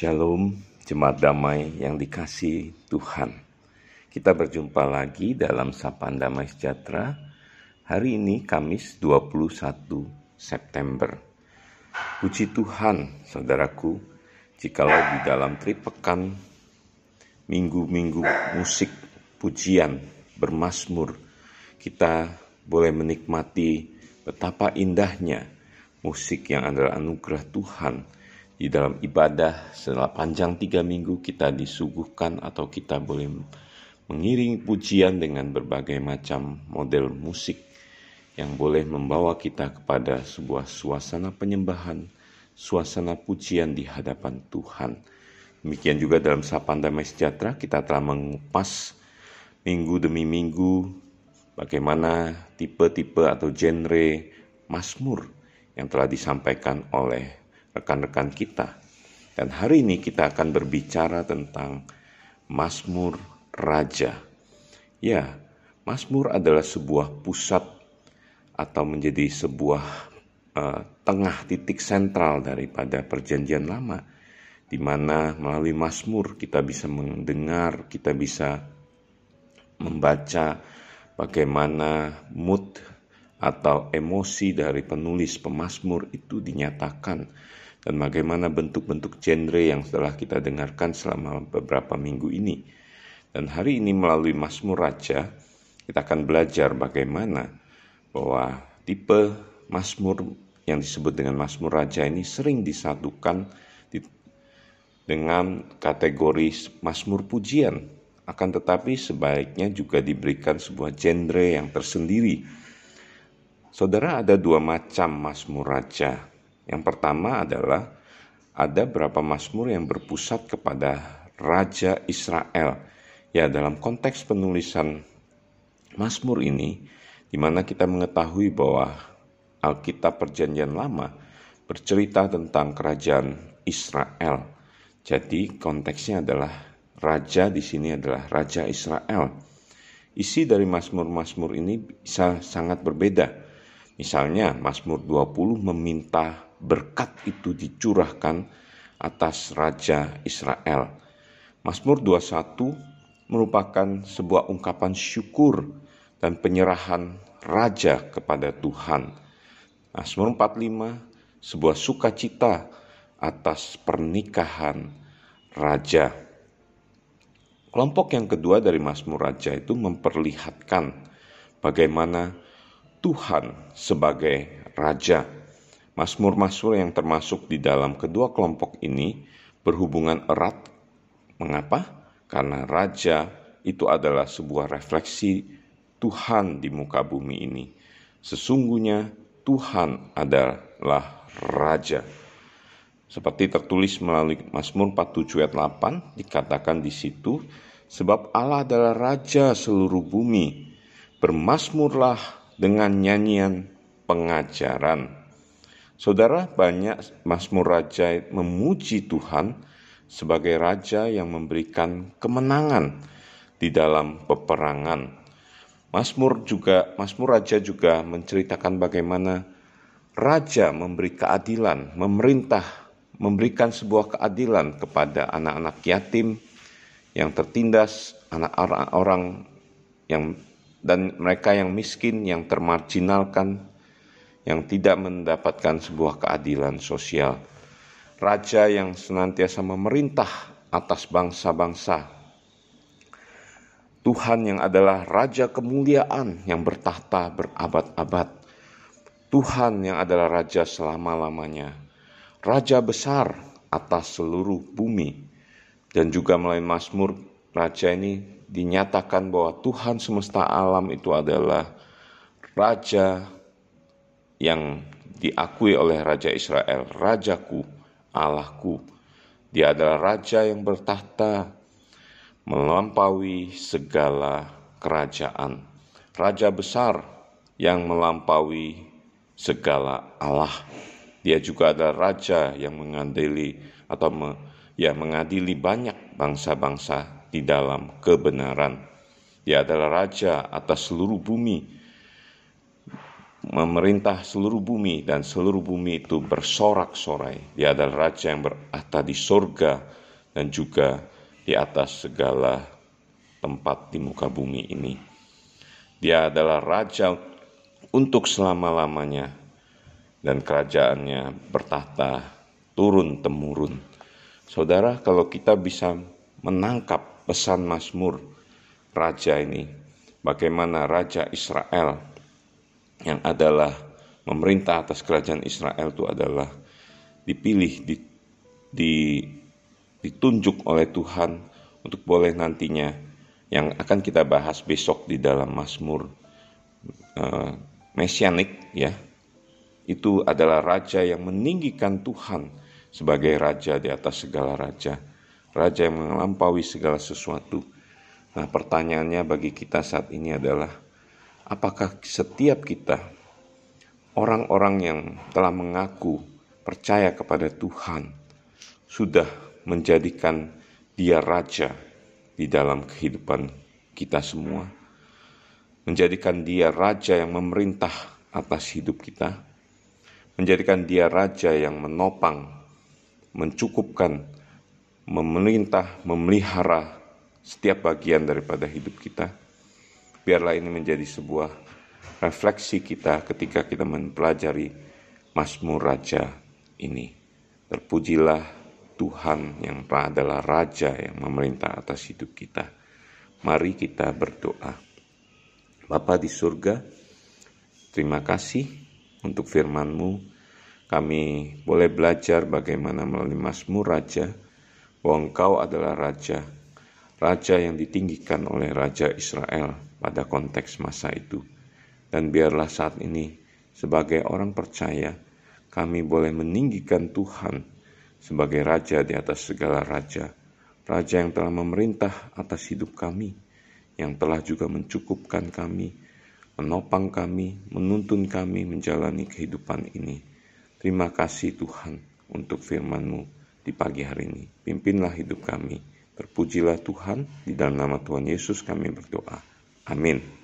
Shalom, jemaat damai yang dikasih Tuhan. Kita berjumpa lagi dalam Sapaan Damai Sejahtera. Hari ini Kamis 21 September. Puji Tuhan, saudaraku, jikalau di dalam tripekan minggu-minggu musik, pujian, bermasmur, kita boleh menikmati betapa indahnya musik yang adalah anugerah Tuhan di dalam ibadah setelah panjang tiga minggu kita disuguhkan atau kita boleh mengiring pujian dengan berbagai macam model musik yang boleh membawa kita kepada sebuah suasana penyembahan, suasana pujian di hadapan Tuhan. Demikian juga dalam Sapaan Damai Sejahtera kita telah mengupas minggu demi minggu bagaimana tipe-tipe atau genre Mazmur yang telah disampaikan oleh rekan-rekan kita. Dan hari ini kita akan berbicara tentang Mazmur Raja. Ya, Mazmur adalah sebuah pusat atau menjadi sebuah uh, tengah titik sentral daripada perjanjian lama di mana melalui Mazmur kita bisa mendengar, kita bisa membaca bagaimana mood atau emosi dari penulis pemazmur itu dinyatakan dan bagaimana bentuk-bentuk genre yang telah kita dengarkan selama beberapa minggu ini. Dan hari ini melalui Mazmur Raja, kita akan belajar bagaimana bahwa tipe Mazmur yang disebut dengan Mazmur Raja ini sering disatukan di, dengan kategori Mazmur Pujian. Akan tetapi sebaiknya juga diberikan sebuah genre yang tersendiri Saudara ada dua macam Mazmur Raja. Yang pertama adalah ada berapa Mazmur yang berpusat kepada Raja Israel. Ya dalam konteks penulisan Mazmur ini, di mana kita mengetahui bahwa Alkitab Perjanjian Lama bercerita tentang kerajaan Israel. Jadi konteksnya adalah raja di sini adalah raja Israel. Isi dari Mazmur-Mazmur ini bisa sangat berbeda Misalnya Mazmur 20 meminta berkat itu dicurahkan atas Raja Israel. Mazmur 21 merupakan sebuah ungkapan syukur dan penyerahan raja kepada Tuhan. Mazmur 45 sebuah sukacita atas pernikahan raja. Kelompok yang kedua dari Mazmur Raja itu memperlihatkan bagaimana Tuhan sebagai Raja. Mazmur-mazmur yang termasuk di dalam kedua kelompok ini berhubungan erat. Mengapa? Karena Raja itu adalah sebuah refleksi Tuhan di muka bumi ini. Sesungguhnya Tuhan adalah Raja. Seperti tertulis melalui Mazmur 47 ayat 8 dikatakan di situ sebab Allah adalah raja seluruh bumi. Bermasmurlah dengan nyanyian pengajaran. Saudara, banyak Mazmur Raja memuji Tuhan sebagai raja yang memberikan kemenangan di dalam peperangan. Mazmur juga Mazmur Raja juga menceritakan bagaimana raja memberi keadilan, memerintah, memberikan sebuah keadilan kepada anak-anak yatim yang tertindas, anak orang yang dan mereka yang miskin, yang termarginalkan, yang tidak mendapatkan sebuah keadilan sosial. Raja yang senantiasa memerintah atas bangsa-bangsa. Tuhan yang adalah raja kemuliaan yang bertahta berabad-abad. Tuhan yang adalah raja selama-lamanya. Raja besar atas seluruh bumi. Dan juga melalui Mazmur, raja ini dinyatakan bahwa Tuhan semesta alam itu adalah raja yang diakui oleh raja Israel, rajaku, Allahku. Dia adalah raja yang bertahta melampaui segala kerajaan. Raja besar yang melampaui segala Allah. Dia juga adalah raja yang mengadili atau me, ya mengadili banyak bangsa-bangsa di dalam kebenaran. Dia adalah raja atas seluruh bumi. Memerintah seluruh bumi dan seluruh bumi itu bersorak-sorai. Dia adalah raja yang berada di sorga dan juga di atas segala tempat di muka bumi ini. Dia adalah raja untuk selama-lamanya dan kerajaannya bertahta turun temurun. Saudara, kalau kita bisa menangkap pesan Mazmur raja ini, bagaimana raja Israel yang adalah memerintah atas kerajaan Israel itu adalah dipilih, di, di, ditunjuk oleh Tuhan untuk boleh nantinya yang akan kita bahas besok di dalam Mazmur uh, mesianik ya. Itu adalah raja yang meninggikan Tuhan sebagai raja di atas segala raja. Raja yang melampaui segala sesuatu. Nah pertanyaannya bagi kita saat ini adalah apakah setiap kita, orang-orang yang telah mengaku percaya kepada Tuhan, sudah menjadikan Dia raja di dalam kehidupan kita semua, menjadikan Dia raja yang memerintah atas hidup kita, menjadikan Dia raja yang menopang, mencukupkan, memerintah, memelihara setiap bagian daripada hidup kita biarlah ini menjadi sebuah refleksi kita ketika kita mempelajari Mazmur Raja ini. Terpujilah Tuhan yang adalah Raja yang memerintah atas hidup kita. Mari kita berdoa. Bapa di surga, terima kasih untuk firman-Mu. Kami boleh belajar bagaimana melalui Mazmur Raja, bahwa Engkau adalah Raja, Raja yang ditinggikan oleh Raja Israel, pada konteks masa itu. Dan biarlah saat ini, sebagai orang percaya, kami boleh meninggikan Tuhan sebagai Raja di atas segala Raja. Raja yang telah memerintah atas hidup kami, yang telah juga mencukupkan kami, menopang kami, menuntun kami menjalani kehidupan ini. Terima kasih Tuhan untuk firman-Mu di pagi hari ini. Pimpinlah hidup kami. Terpujilah Tuhan, di dalam nama Tuhan Yesus kami berdoa. Amin.